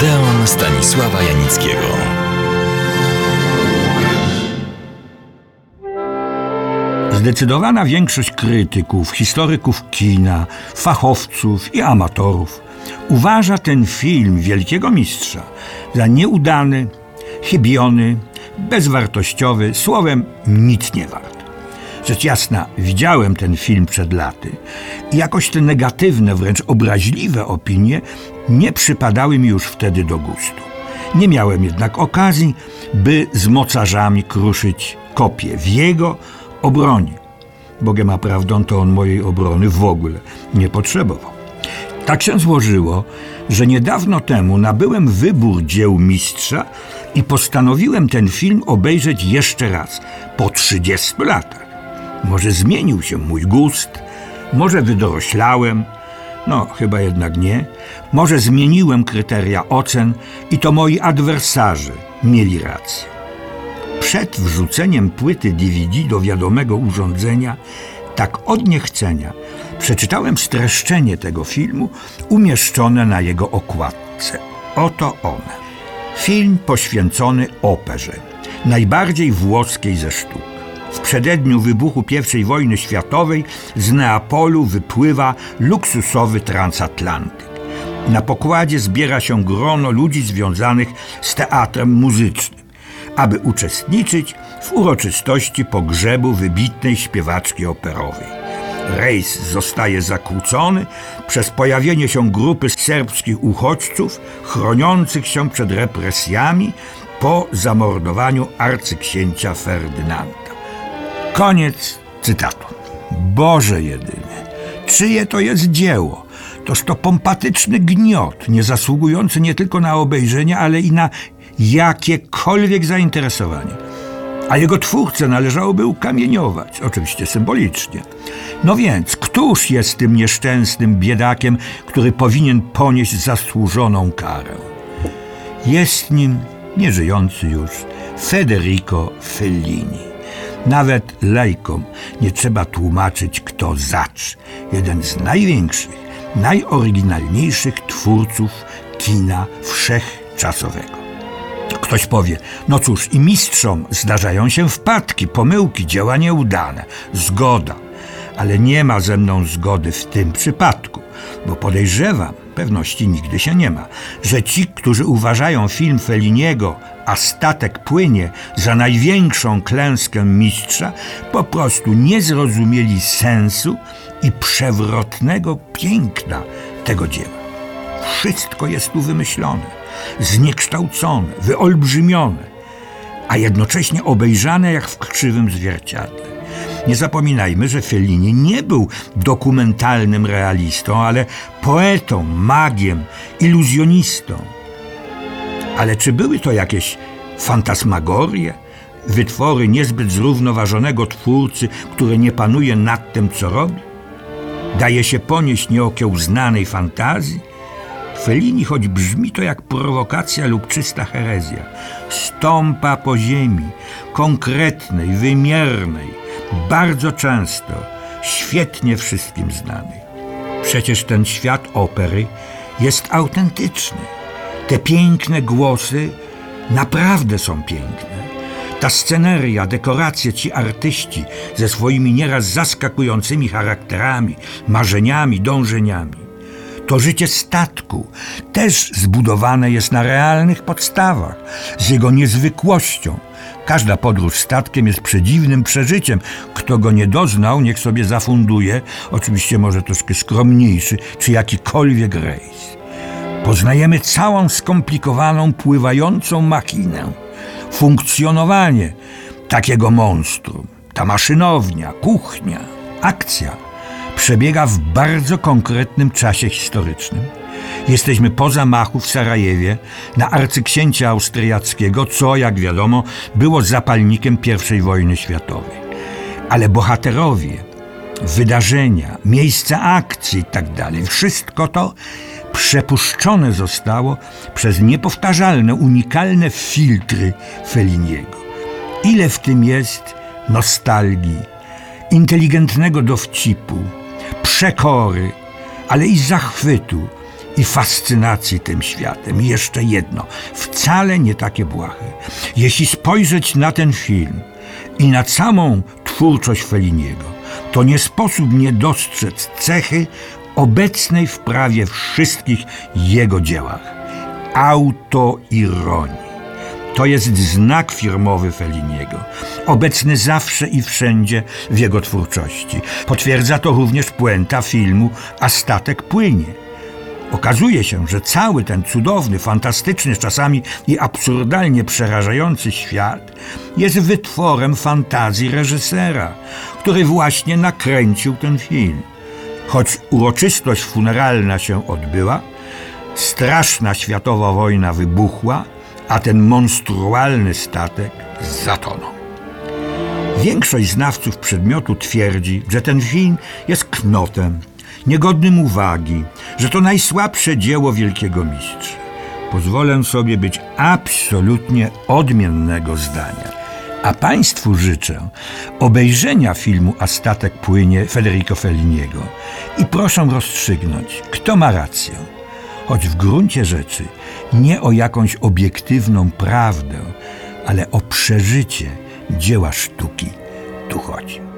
Odeon Stanisława Janickiego. Zdecydowana większość krytyków, historyków kina, fachowców i amatorów uważa ten film wielkiego mistrza za nieudany, chybiony, bezwartościowy, słowem nic nie wart. Rzecz jasna, widziałem ten film przed laty i jakoś te negatywne, wręcz obraźliwe opinie nie przypadały mi już wtedy do gustu. Nie miałem jednak okazji, by z mocarzami kruszyć kopię w jego obronie. Bogiem a prawdą to on mojej obrony w ogóle nie potrzebował. Tak się złożyło, że niedawno temu nabyłem wybór dzieł mistrza i postanowiłem ten film obejrzeć jeszcze raz, po 30 latach. Może zmienił się mój gust, może wydoroślałem, no chyba jednak nie. Może zmieniłem kryteria ocen i to moi adwersarze mieli rację. Przed wrzuceniem płyty DVD do wiadomego urządzenia, tak od niechcenia, przeczytałem streszczenie tego filmu umieszczone na jego okładce. Oto one. Film poświęcony operze, najbardziej włoskiej ze sztuk. W przededniu wybuchu I wojny światowej z Neapolu wypływa luksusowy transatlantyk. Na pokładzie zbiera się grono ludzi związanych z teatrem muzycznym, aby uczestniczyć w uroczystości pogrzebu wybitnej śpiewaczki operowej. Rejs zostaje zakłócony przez pojawienie się grupy serbskich uchodźców chroniących się przed represjami po zamordowaniu arcyksięcia Ferdynanda. Koniec cytatu. Boże jedyny, czyje to jest dzieło? Toż to pompatyczny gniot, nie zasługujący nie tylko na obejrzenie, ale i na jakiekolwiek zainteresowanie. A jego twórcę należałoby ukamieniować, oczywiście symbolicznie. No więc, któż jest tym nieszczęsnym biedakiem, który powinien ponieść zasłużoną karę? Jest nim nieżyjący już Federico Fellini. Nawet lejkom nie trzeba tłumaczyć, kto zacz. Jeden z największych, najoryginalniejszych twórców kina wszechczasowego. Ktoś powie, no cóż, i mistrzom zdarzają się wpadki, pomyłki, działania udane. Zgoda. Ale nie ma ze mną zgody w tym przypadku, bo podejrzewam, pewności nigdy się nie ma, że ci, którzy uważają film Feliniego a statek płynie za największą klęskę mistrza, po prostu nie zrozumieli sensu i przewrotnego piękna tego dzieła. Wszystko jest tu wymyślone, zniekształcone, wyolbrzymione, a jednocześnie obejrzane jak w krzywym zwierciadle. Nie zapominajmy, że Fellini nie był dokumentalnym realistą, ale poetą, magiem, iluzjonistą. Ale czy były to jakieś fantasmagorie? Wytwory niezbyt zrównoważonego twórcy, który nie panuje nad tym, co robi? Daje się ponieść nieokiełznanej fantazji? Felini, choć brzmi to jak prowokacja lub czysta herezja, stąpa po ziemi, konkretnej, wymiernej, bardzo często, świetnie wszystkim znanej. Przecież ten świat opery jest autentyczny. Te piękne głosy naprawdę są piękne. Ta sceneria, dekoracje, ci artyści ze swoimi nieraz zaskakującymi charakterami, marzeniami, dążeniami. To życie statku też zbudowane jest na realnych podstawach, z jego niezwykłością. Każda podróż statkiem jest przedziwnym przeżyciem. Kto go nie doznał, niech sobie zafunduje, oczywiście może troszkę skromniejszy, czy jakikolwiek rejs. Poznajemy całą skomplikowaną, pływającą machinę, funkcjonowanie takiego monstrum. Ta maszynownia, kuchnia, akcja przebiega w bardzo konkretnym czasie historycznym. Jesteśmy po zamachu w Sarajewie na arcyksięcia austriackiego, co, jak wiadomo, było zapalnikiem I wojny światowej. Ale bohaterowie, wydarzenia, miejsca akcji itd., tak wszystko to przepuszczone zostało przez niepowtarzalne, unikalne filtry Feliniego. Ile w tym jest nostalgii, inteligentnego dowcipu, przekory, ale i zachwytu i fascynacji tym światem. I jeszcze jedno, wcale nie takie błahe. Jeśli spojrzeć na ten film i na samą twórczość Feliniego, to nie sposób nie dostrzec cechy obecnej w prawie wszystkich jego dziełach autoironii. To jest znak firmowy Feliniego, obecny zawsze i wszędzie w jego twórczości. Potwierdza to również puenta filmu A statek płynie. Okazuje się, że cały ten cudowny, fantastyczny, czasami i absurdalnie przerażający świat jest wytworem fantazji reżysera, który właśnie nakręcił ten film. Choć uroczystość funeralna się odbyła, straszna światowa wojna wybuchła, a ten monstrualny statek zatonął. Większość znawców przedmiotu twierdzi, że ten film jest knotem, niegodnym uwagi, że to najsłabsze dzieło wielkiego mistrza. Pozwolę sobie być absolutnie odmiennego zdania. A Państwu życzę obejrzenia filmu A statek płynie Federico Felliniego i proszę rozstrzygnąć, kto ma rację. Choć w gruncie rzeczy nie o jakąś obiektywną prawdę, ale o przeżycie dzieła sztuki tu chodzi.